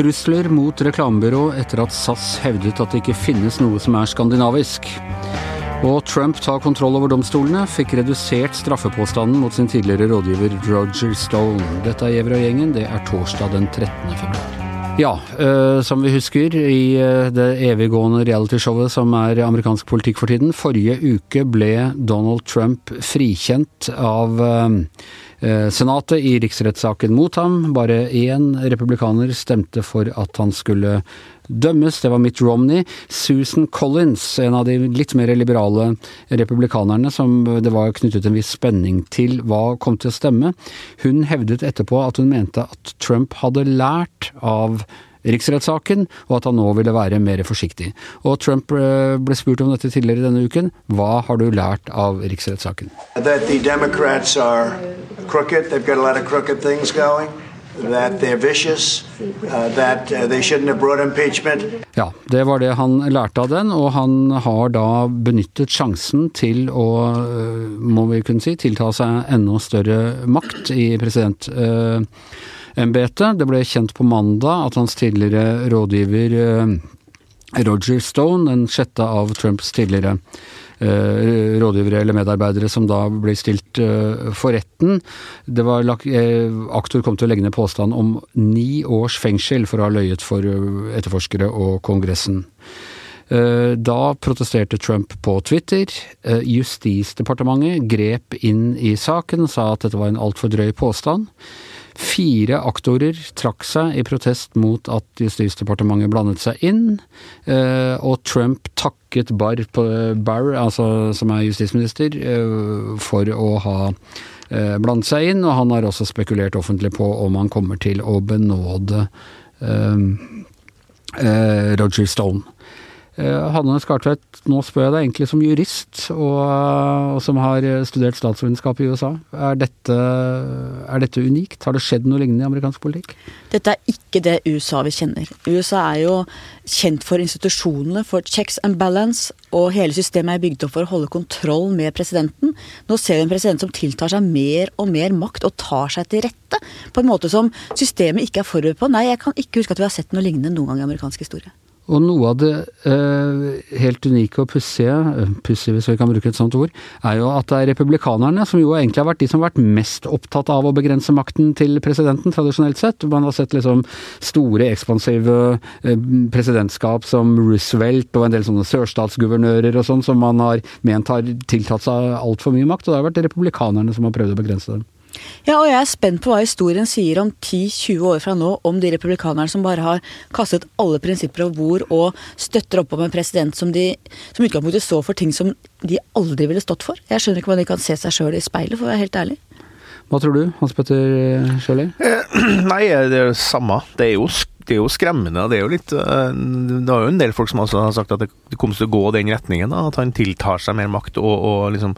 Trusler mot reklamebyrå etter at SAS hevdet at det ikke finnes noe som er skandinavisk. Og Trump tar kontroll over domstolene, fikk redusert straffepåstanden mot sin tidligere rådgiver Roger Stone. Dette er Gjever og gjengen, det er torsdag den 13. februar. Ja, øh, som vi husker i øh, det eviggående realityshowet som er amerikansk politikk for tiden. Forrige uke ble Donald Trump frikjent av øh, Senatet i riksrettssaken mot ham. Bare én republikaner stemte for at han skulle dømmes. Det var Mitt Romney. Susan Collins, en av de litt mer liberale republikanerne som det var knyttet en viss spenning til hva kom til å stemme, hun hevdet etterpå at hun mente at Trump hadde lært av riksrettssaken, og at han nå ville være mer forsiktig. Og Trump ble spurt om dette tidligere denne uken. Hva har du lært av riksrettssaken? Uh, uh. Ja, det var det han lærte av den, og han har da benyttet sjansen til å, må vi kunne si, tilta seg enda større makt i president... Uh, embetet. Det ble kjent på mandag at hans tidligere rådgiver Roger Stone, den sjette av Trumps tidligere rådgivere eller medarbeidere som da ble stilt for retten. Det var Aktor kom til å legge ned påstand om ni års fengsel for å ha løyet for etterforskere og Kongressen. Da protesterte Trump på Twitter. Justisdepartementet grep inn i saken sa at dette var en altfor drøy påstand. Fire aktorer trakk seg i protest mot at Justisdepartementet blandet seg inn, og Trump takket Barr, Barr altså, som er justisminister, for å ha blandet seg inn, og han har også spekulert offentlig på om han kommer til å benåde Roger Stone. Hanne Skartvedt, nå spør jeg deg egentlig som jurist, og, og som har studert statsvitenskap i USA. Er dette, er dette, unikt? Har det skjedd noe lignende i amerikansk politikk? Dette er ikke det USA vi kjenner. USA er jo kjent for institusjonene, for checks and balance, og hele systemet er bygd opp for å holde kontroll med presidenten. Nå ser vi en president som tiltar seg mer og mer makt, og tar seg til rette på en måte som systemet ikke er forberedt på. Nei, jeg kan ikke huske at vi har sett noe lignende noen gang i amerikansk historie. Og noe av det eh, helt unike og pussige, pussige hvis vi kan bruke et sånt ord, er jo at det er republikanerne som jo egentlig har vært de som har vært mest opptatt av å begrense makten til presidenten, tradisjonelt sett. Man har sett liksom store, ekspansive eh, presidentskap som Roosevelt og en del sånne sørstatsguvernører og sånn, som man har ment har tiltatt seg altfor mye makt. Og det har vært republikanerne som har prøvd å begrense dem. Ja, og jeg er spent på hva historien sier om 10-20 år fra nå, om de republikanerne som bare har kastet alle prinsipper over bord og støtter opp om en president som de som utgangspunktet står for ting som de aldri ville stått for. Jeg skjønner ikke hvordan de kan se seg sjøl i speilet, for å være helt ærlig. Hva tror du, Hans Petter Sjøli? Nei, det er det samme. Det er jo det er jo skremmende. Det er jo litt Det er jo en del folk som har sagt at det kommer til å gå den retningen. Da, at han tiltar seg mer makt og, og liksom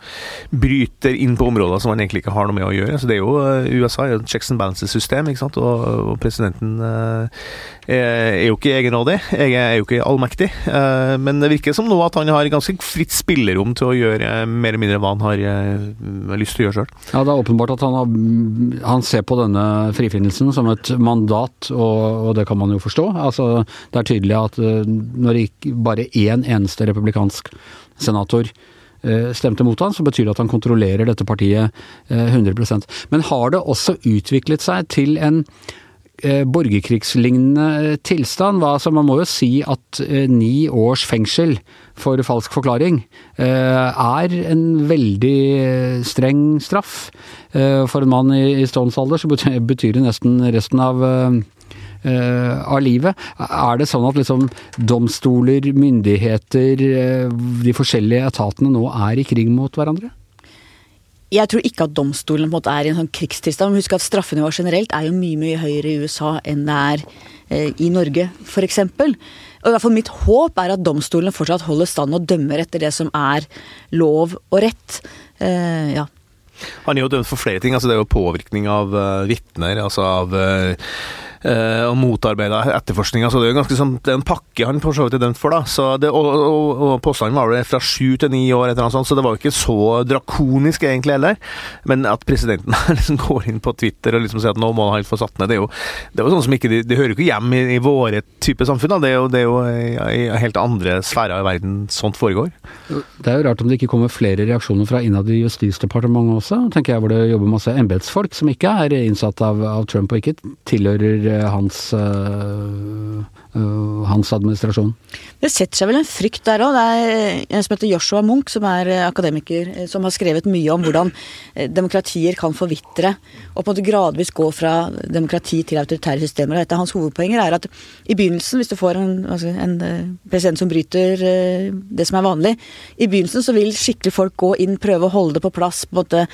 bryter inn på områder som han egentlig ikke har noe med å gjøre. Så det er jo USA er jo et checks and balances-system, ikke sant. Og, og presidenten eh, er, jo ikke egenrådig. Jeg er jo ikke allmektig. Eh, men det virker som nå at han har ganske fritt spillerom til å gjøre mer eller mindre hva han har eh, lyst til å gjøre sjøl. Ja, det er åpenbart at han, har, han ser på denne frifinnelsen som et mandat, og, og det kan man jo forstå. Altså, det er tydelig at når ikke bare én eneste republikansk senator stemte mot han, så betyr det at han kontrollerer dette partiet 100% Men har det også utviklet seg til en borgerkrigslignende tilstand? Altså, man må jo si at ni års fengsel for falsk forklaring er en veldig streng straff. For en mann i ståens alder så betyr det nesten resten av av livet. Er det sånn at liksom domstoler, myndigheter, de forskjellige etatene nå er i krig mot hverandre? Jeg tror ikke at domstolen på en måte er i en sånn krigstilstand. Husk at straffenivået generelt er jo mye mye høyere i USA enn det er eh, i Norge, f.eks. Og i hvert fall mitt håp er at domstolene fortsatt holder stand og dømmer etter det som er lov og rett. Eh, ja. Han er jo dømt for flere ting. altså Det er jo påvirkning av uh, vitner, altså av uh, og motarbeida etterforskninga. Så det er jo ganske sånn, det er en pakke han for så vidt er dømt for. da. Så det, og og, og påstanden var vel fra sju til ni år, eller noe sånt, så det var jo ikke så drakonisk egentlig heller. Men at presidenten liksom går inn på Twitter og liksom sier at nå må han få satt ned, det er jo, det er sånn som ikke, det, det hører jo ikke hjem i, i våre type samfunn. da. Det er jo, det er jo i, i helt andre sfærer i verden sånt foregår. Det er jo rart om det ikke kommer flere reaksjoner fra innad i Justisdepartementet også, tenker jeg, hvor det jobber masse embetsfolk som ikke er innsatt av, av, Trump og ikke tilhører eh, hans, uh, uh, hans administrasjon. Det setter seg vel en frykt der òg. Det er en som heter Joshua Munch, som er akademiker, som har skrevet mye om hvordan demokratier kan forvitre og på en måte gradvis gå fra demokrati til autoritære systemer. Og et av hans hovedpoenger er at i begynnelsen, hvis du får en, altså en president som bryter det som er vanlig, i begynnelsen så vil skikkelig folk gå inn, prøve å holde det på plass, på en måte,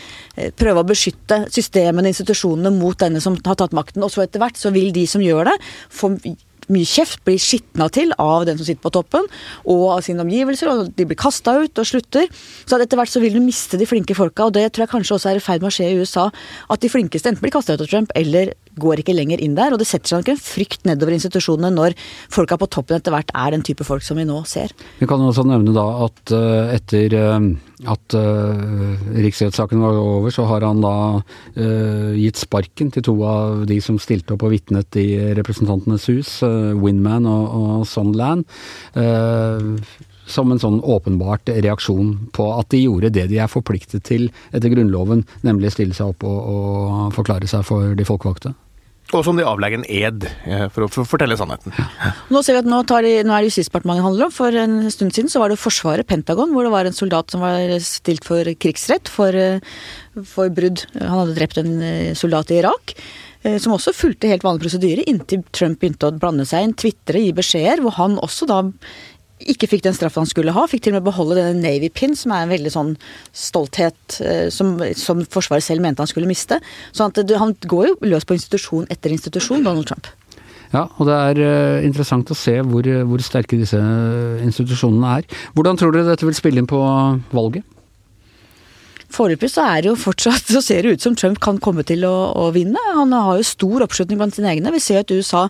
prøve å beskytte systemene, institusjonene, mot denne som har tatt makten. Og så etter hvert så vil de som gjør det, For mye kjeft, blir skitna til av den som sitter på toppen, og av sine omgivelser, og de blir kasta ut og slutter. Så etter hvert så vil du miste de flinke folka, og det tror jeg kanskje også er i ferd med å skje i USA. At de flinkeste enten blir kasta ut av Trump, eller går ikke lenger inn der. Og det setter seg nok en frykt nedover institusjonene når folka på toppen etter hvert er den type folk som vi nå ser. Vi kan også nevne da at uh, etter uh, at uh, riksrettssaken var over, så har han da gitt sparken til to av de som stilte opp og vitnet i Representantenes hus, Windman og, og Sondland som en sånn åpenbart reaksjon på at de gjorde det de er forpliktet til etter Grunnloven, nemlig stille seg opp og, og forklare seg for de folkevalgte. Og som de avlegger en ed eh, for å, fortelle sannheten. Nå ser vi at nå, de, nå er det Justisdepartementet handler om. For en stund siden så var det Forsvaret, Pentagon, hvor det var en soldat som var stilt for krigsrett for, eh, for brudd. Han hadde drept en eh, soldat i Irak. Som også fulgte helt vanlig prosedyre inntil Trump begynte å blande seg inn, tvitre, gi beskjeder, hvor han også da ikke fikk den straffen han skulle ha. Fikk til og med beholde denne Navy pin, som er en veldig sånn stolthet eh, som, som Forsvaret selv mente han skulle miste. Så han, han går jo løs på institusjon etter institusjon, Donald Trump. Ja, og det er uh, interessant å se hvor, hvor, sterke disse institusjonene er. Hvordan tror dere dette vil spille inn på valget? Foreløpig så er det jo fortsatt så ser det ut som Trump kan komme til å, å vinne. Han har jo stor oppslutning blant sine egne. Vi ser et USA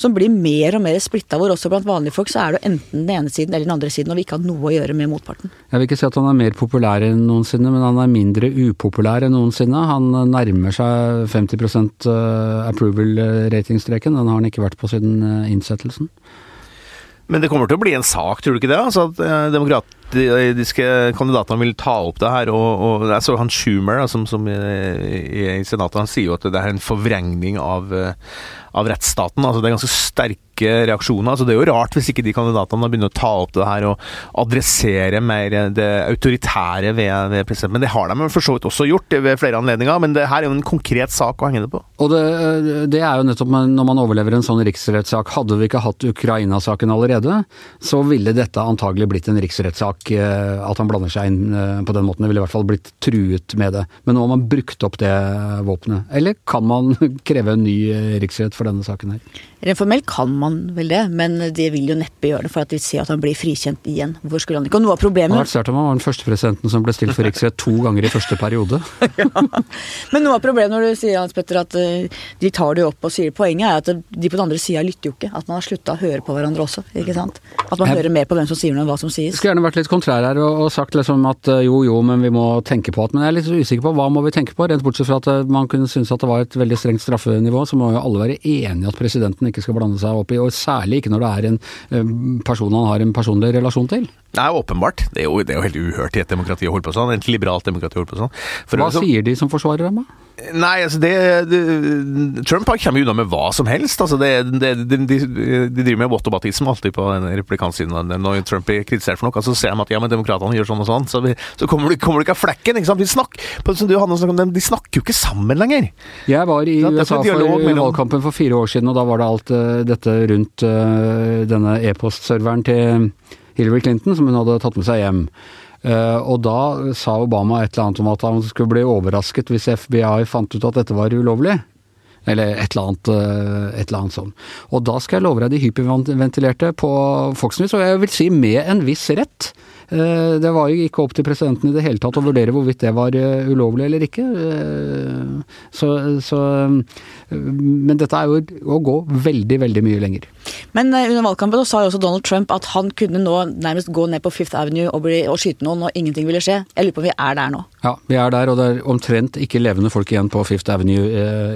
som blir mer og mer splitta, hvor også blant vanlige folk så er det enten den ene siden eller den andre siden, og vi ikke har noe å gjøre med motparten. Jeg vil ikke si at han er mer populær enn noensinne, men han er mindre upopulær enn noensinne. Han nærmer seg 50 eh, approval-ratingstreken. Den har han ikke vært på siden eh, innsettelsen. Men det kommer til å bli en sak, tror du ikke det? Altså at eh, demokratiske kandidatene vil ta opp det her. Og, og jeg så han Schumer, som, som i, i, Senatet, han sier jo at det er en forvrengning av, av rettsstaten. Altså det er ganske sterke reaksjoner. Altså det er jo rart hvis ikke de kandidatene begynner å ta opp det her og adressere mer det autoritære ved, ved presidenten. Men det har de for så vidt også gjort ved flere anledninger. Men det her er jo en konkret sak å henge det på. Og det, det er jo nettopp når man overlever en sånn riksrettssak. Hadde vi ikke hatt Ukraina-saken allerede, så ville dette antagelig blitt en riksrettssak. Eh, at han blander seg inn eh, på den måten. Det ville i hvert fall blitt truet med det. Men nå har man brukt opp det våpenet. Eller kan man kreve en ny eh, riksrett for denne saken her? Rent formelt kan man vel det, men det vil jo neppe gjøre det for at de ser at han blir frikjent igjen. Hvor skulle han ikke? Og noe av problemet Det hadde vært om han var den første presidenten som ble stilt for riksrett to ganger i første periode. ja. Men noe av problemet når du sier Hans Petter, at de tar det opp og sier Poenget er at de på den andre sida lytter jo ikke. At man har slutta å høre på hverandre også. ikke sant? At man jeg, hører mer på hvem som sier noe enn hva som sies. Skulle gjerne vært litt kontrær her og, og sagt liksom at uh, jo jo, men vi må tenke på at Men jeg er litt usikker på hva må vi tenke på? Rent bortsett fra at uh, man kunne synes at det var et veldig strengt straffenivå, så må jo alle være enige at presidenten ikke skal blande seg opp i, og særlig ikke når det er en eh, person han har en personlig relasjon til. Nei, åpenbart. Det er jo, det er jo helt uhørt i et demokrati å holde på sånn. Et liberalt demokrati å holde på sånn. For Hva så, sier de som forsvarer dem, da? Nei, altså det, det Trump kommer unna med hva som helst. Altså det, det, de, de, de, driver med whatabatisme alltid på replikantsiden. Når Trump blir kritisert for noe, så ser de at ja, men demokratene gjør sånn og sånn. Så, vi, så kommer, du, kommer, du, ikke av flekken. ikke sant? De snakker, som du, Hanne, om, de snakker jo ikke sammen lenger. Jeg var i USA for valgkampen for fire år siden, og da var det alt uh, dette rundt uh, denne e-postserveren til Hillary Clinton, som hun hadde tatt med seg hjem. Uh, og da sa Obama et eller annet om at han skulle bli overrasket hvis FBI fant ut at dette var ulovlig. Eller et eller annet, eh, et eller annet sånn. Og da skal jeg love deg de hyperventilerte på Fox News, og jeg vil si med en viss rett. Eh, Det var jo ikke opp til presidenten i det hele tatt å vurdere hvorvidt det var eh, ulovlig eller ikke. Eh, Så, så Men dette er jo å gå veldig, veldig mye lenger. Men under valgkampen sa jo også Donald Trump at han kunne nå nærmest gå ned på Fifth Avenue og, bli, og skyte noen, og ingenting ville skje. Jeg lurer på om vi er der nå. Ja, vi er der, og det er omtrent ikke levende folk igjen på Fifth Avenue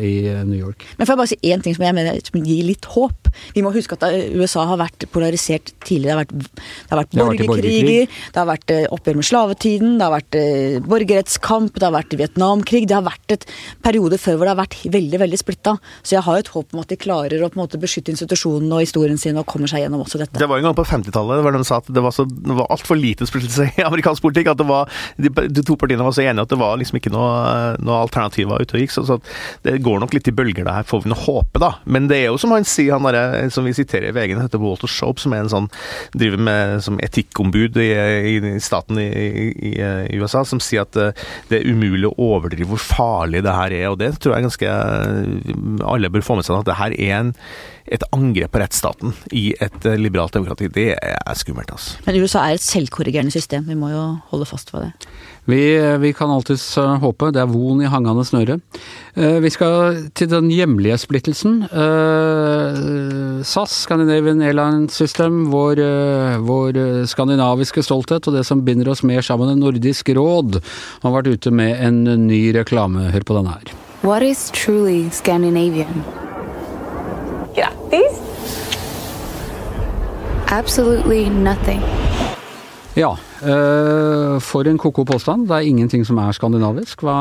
i New York. Men får jeg bare si én ting som jeg mener som gir litt håp. Vi må huske at USA har vært polarisert tidligere. Det har vært Det har vært borgerkriger, det har vært eh, oppgjør med slavetiden, det har vært eh, borgerrettskamp, det har vært Vietnamkrig. Det har vært et periode før hvor det har vært veldig veldig splitta. Så jeg har et håp om at de klarer å på en måte beskytte institusjonene og historien sin og kommer seg gjennom også dette. Det var en gang på 50-tallet hvor de sa at det var, så, det var altfor lite splittelse i amerikansk politikk. At det var, de, de to partiene var så enige at det var liksom ikke noe, noe alternativer ute og gikk. Så, så det går nok litt i bølger, det her, får vi nå håpe, da. Men det er jo som han sier, han der, som vi siterer i VG, heter Walter Shope, som er en sånn driver med som etikkombud i, i, staten i, i, i USA, som sier at eh, det er umulig å overdrive hvor farlig det her er. Og det tror jeg ganske alle bør få med seg, at det her er en et angrep på rettsstaten i et eh, liberalt demokrati, det er skummelt. altså. Men USA er et selvkorrigerende system. Vi må jo holde fast på det. Vi, vi kan alltids eh, håpe. Det er von i hangende snøre. Eh, Vi skal til den hjemlige splittelsen. Eh, SAS, Scandinavian Airlines System, vår, eh, vår eh, skandinaviske stolthet og det som binder oss mer sammen enn Nordisk råd, har vært ute med en ny reklame. Hør på denne her. What is truly Scandinavian? Grattis! Absolutely nothing. Ja, øh, for en ko-ko påstand. Det er ingenting som er skandinavisk. Hva,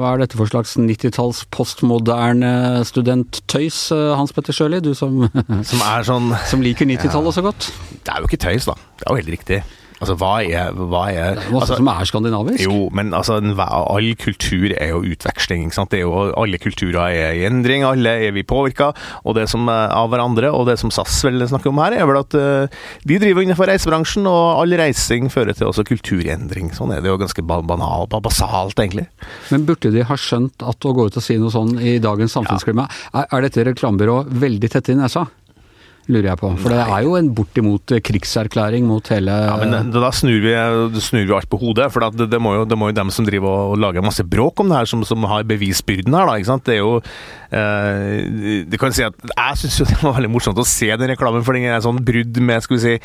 hva er dette for slags 90-talls postmoderne studenttøys, eh, Hans Petter Sjøli? Du som, Som er sånn som liker 90-tallet så godt. Det er jo ikke tøys, da. Det er jo helt riktig. Altså, hva er, hva er Det er masse altså, som er skandinavisk. Jo, men altså, en- all kultur er jo utveksling. ikke sant? Det er jo, alle kulturer er i endring, alle er vi påvirka og det som er av hverandre. Og det som SAS vel snakker om her, er vel at uh, de driver innenfor reisebransjen, og all reising fører til også kulturendring. Sånn er det jo ganske banalt, basalt, egentlig. Men burde de ha skjønt at å gå ut og si noe sånn i dagens samfunnsklima er, er dette reklamebyrået veldig tett i nesa? Lurer jeg på. For det er jo en bortimot eh, krigserklæring mot hele Ja, men da snur vi, snur vi alt på hodet, for det, det, må jo, det må jo dem som driver og, og lager masse bråk om det her, som, som har bevisbyrden her, da. Det er jo eh, Du kan si at jeg syns jo det var veldig morsomt å se den reklamen, for den er sånn brudd med skal vi si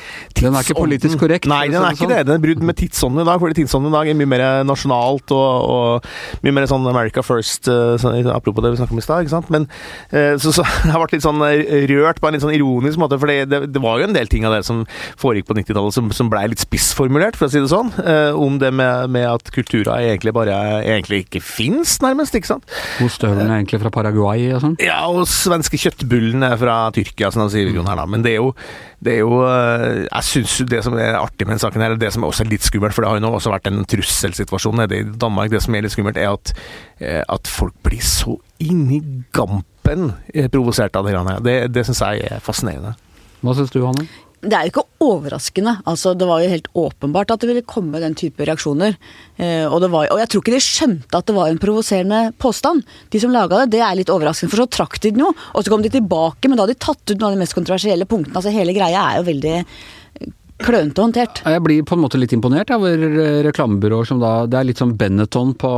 Den er ikke politisk korrekt, Nei, den er ikke sånn. det. Den er brudd med tidsånden i dag, fordi tidsånden i dag er mye mer nasjonalt og, og mye mer sånn America first, eh, sånn, apropos det vi snakket om i stad. Men eh, så, så jeg ble litt sånn eh, rørt på en litt sånn ironisk måte, for det, det var jo en del ting av det som foregikk på 90-tallet som, som blei litt spissformulert, for å si det sånn, eh, om det med, med at kultura egentlig bare egentlig ikke fins, nærmest. ikke sant? Ostehøvelen er egentlig fra Paraguay og sånn. Ja, og svenske kjøttbullen er fra Tyrkia, som de sier her, da. Men det er jo, det er jo eh, Jeg syns det som er artig med denne saken her, det som er også litt skummelt, for det har jo nå også vært en trusselsituasjon nede i Danmark, det som er litt skummelt, er at, eh, at folk blir så inni gampen eh, provosert av det greiene her. Det, det syns jeg er fascinerende. Hva syns du, Hanne? Det er jo ikke overraskende. altså Det var jo helt åpenbart at det ville komme den type reaksjoner. Eh, og, det var, og jeg tror ikke de skjønte at det var en provoserende påstand. De som laga det, det er litt overraskende, for så trakk de den jo. Og så kom de tilbake, men da hadde de tatt ut noen av de mest kontroversielle punktene. altså Hele greia er jo veldig klønete håndtert. Jeg blir på en måte litt imponert over eh, reklamebyråer som da Det er litt som Benetton på,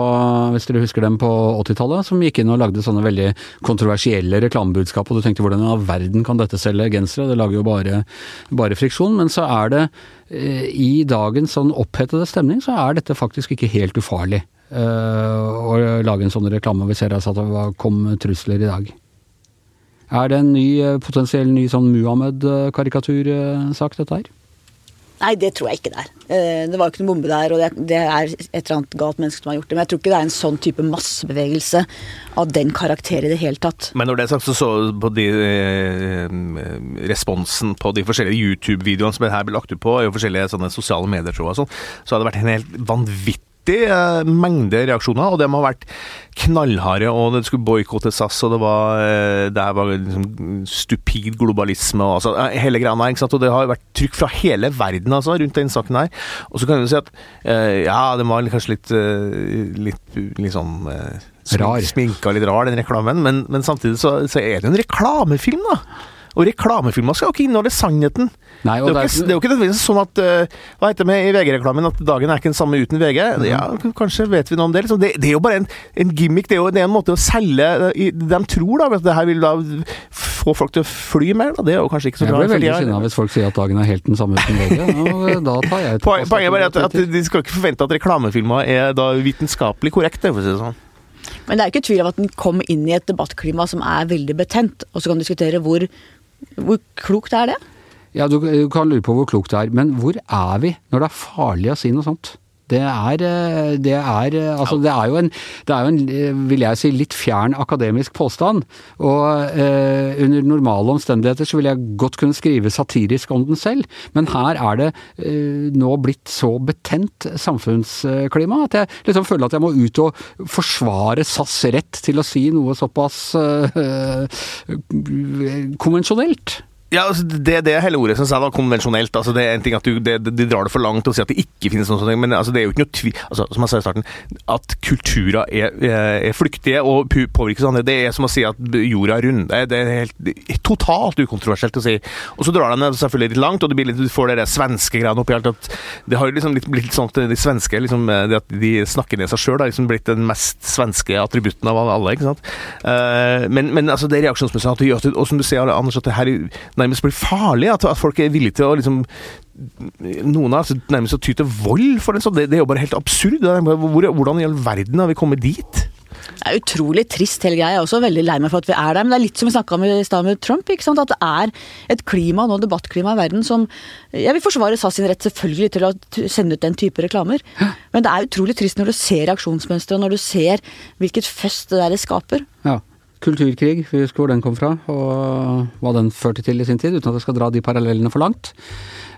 hvis dere husker dem på 80-tallet, som gikk inn og lagde sånne veldig kontroversielle reklamebudskap, og du tenkte hvordan i all verden kan dette selge gensere, det lager jo bare, bare friksjon. Men så er det, eh, i dagens sånn opphetede stemning, så er dette faktisk ikke helt ufarlig. eh, å lage en sånn reklame. Vi ser altså at det kom trusler i dag. Er det en ny, potensiell ny sånn Muhammed-karikatursak, dette her? Nei, det tror jeg ikke det er. Eh, Det var jo ikke noen bombe der, og det, er et eller annet galt menneske som har gjort det. Men jeg tror ikke det er en sånn type massebevegelse av den karakter i det hele tatt. Men når det er sagt, så så på de eh, responsen på de forskjellige YouTube-videoene som her ble lagt ut på, og forskjellige sånne sosiale medier, tror jeg, sånn, så har det vært en helt vanvittig vanvittig eh, mengde reaksjoner, og de har vært knallharde, og det skulle boikotte SAS, og det var, eh, det var liksom stupid globalisme, og altså, eh, hele greia der, ikke sant? og det har vært trykk fra hele verden altså, rundt den saken her. Og så kan du si at eh, ja, den var kanskje litt, litt liksom eh, Rar. Sminka litt rar, den reklamen, men, men samtidig så, så er det jo en reklamefilm, da. Og reklamefilmer skal jo ikke inneholde sannheten. Nei, Det er, jo det ikke, er- det er jo ikke nødvendigvis sånn at eh, Hva heter det med i VG-reklamen at dagen er ikke den samme uten VG? Mm. Ja, kanskje vet vi noe om det. Liksom. Det, det er jo bare en, en gimmick. Det er jo det er en måte å selge eh, i- De tror da at det her vil da få folk til å fly mer. Da. Det er jo kanskje ikke så Jeg bra. blir veldig jeg- sinna hvis folk sier at dagen er helt den samme uten VG. og Da tar jeg et Poen- Poenget er bare at, at de skal ikke forvente at reklamefilmer er da vitenskapelig korrekte, for å si det sånn. Men det er ikke tvil om at den kom inn i et debattklima som er veldig betent, og så kan du diskutere hvor, hvor klokt er det? Ja, du, du kan lure på hvor klokt det er, men hvor er vi når det er farlig å si noe sånt? Det er, eh, det er eh, Altså, det er jo en, det er jo en eh, vil jeg si, litt fjern akademisk påstand. Og eh, under normale omstendigheter så ville jeg godt kunne skrive satirisk om den selv, men her er det eh, nå blitt så betent samfunnsklima at jeg liksom føler at jeg må ut og forsvare SAS rett til å si noe såpass eh, konvensjonelt. Ja, altså, det, det er hele ordet som jeg da, konvensjonelt. Altså, det er en ting at du, det, De drar det for langt og sier at det ikke finnes noe sånt, men altså, det er jo ikke noe tvil altså, Som jeg sa i starten, at kulturer er, er, er flyktige og påvirkes av andre, det er som å si at jorda er rund. Det er, helt det er totalt ukontroversielt å si. Og så drar de det selvfølgelig litt langt, og det blir litt, du får det svenske greiene oppi alt. at Det har liksom litt, blitt sånn at de svenske liksom, det at de snakker ned seg sjøl, har liksom blitt den mest svenske attributten av alle. ikke sant? Eh, men, men altså, det at, Og som du sier, Anders, at det her nærmest blir farlig. At, at folk er villige til å liksom Noen har altså nærmest å ty til vold for en sånn. Det, det er jo bare helt absurd. Hvor, hvordan i all verden har vi kommet dit? Det er utrolig trist hele greia. Jeg er også veldig lei meg for at vi er der. Men det er litt som vi snakka om i stad med Trump. ikke sant? At det er et klima nå, debattklima i verden som Jeg vil forsvare SAS sin rett selvfølgelig til å sende ut den type reklamer. Men det er utrolig trist når du ser reaksjonsmønsteret, og når du ser hvilket fest det der det skaper. Ja. Kulturkrig, vi husker hvor den kom fra, og hva den førte til i sin tid, uten at jeg skal dra de parallellene for langt.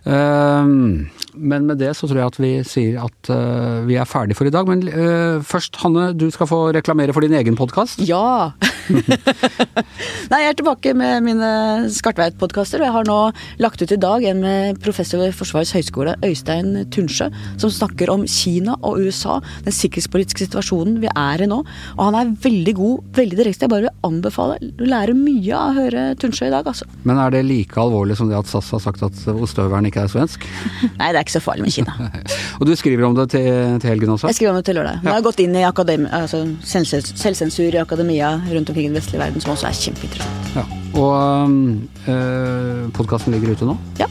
Ehm, men med det så tror jeg at vi sier at eh, vi er ferdig for i dag. Men eh, først, Hanne, du skal få reklamere for din egen podkast. Ja! Nei, jeg er tilbake med mine Skartveit-podkaster, og jeg har nå lagt ut i dag en med professor ved Forsvarets høgskole, Øystein Tunsjø, som snakker om Kina og USA, den sikkerhetspolitiske situasjonen vi er i nå. Og han er veldig god, veldig direkte. Jeg bare vil anbefale. Du lærer mye av å høre Tunsjø i dag, altså. Men er det like alvorlig som det at SAS har sagt at ostehøvelen ikke er svensk? Nei, det er ikke så farlig med Kina. Og du skriver om det til, til helgen også? Jeg skriver om det til lørdag. Jeg har gått inn i akademi, altså selvsensur i akademia rundt omkring i den vestlige verden, som også er kjempeinteressant. Ja. Og um, uh, podkasten ligger ute nå? Ja.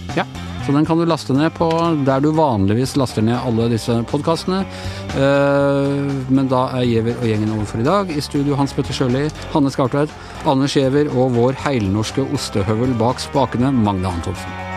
Så den kan du laste ned på der du vanligvis laster ned alle disse podkastene. men da er Giæver og gjengen over for i dag. I studio Hans Petter Sjøli, Hanne Skartveit, Anders Giæver og vår heilnorske ostehøvel bak spakene, Magne Antonsen.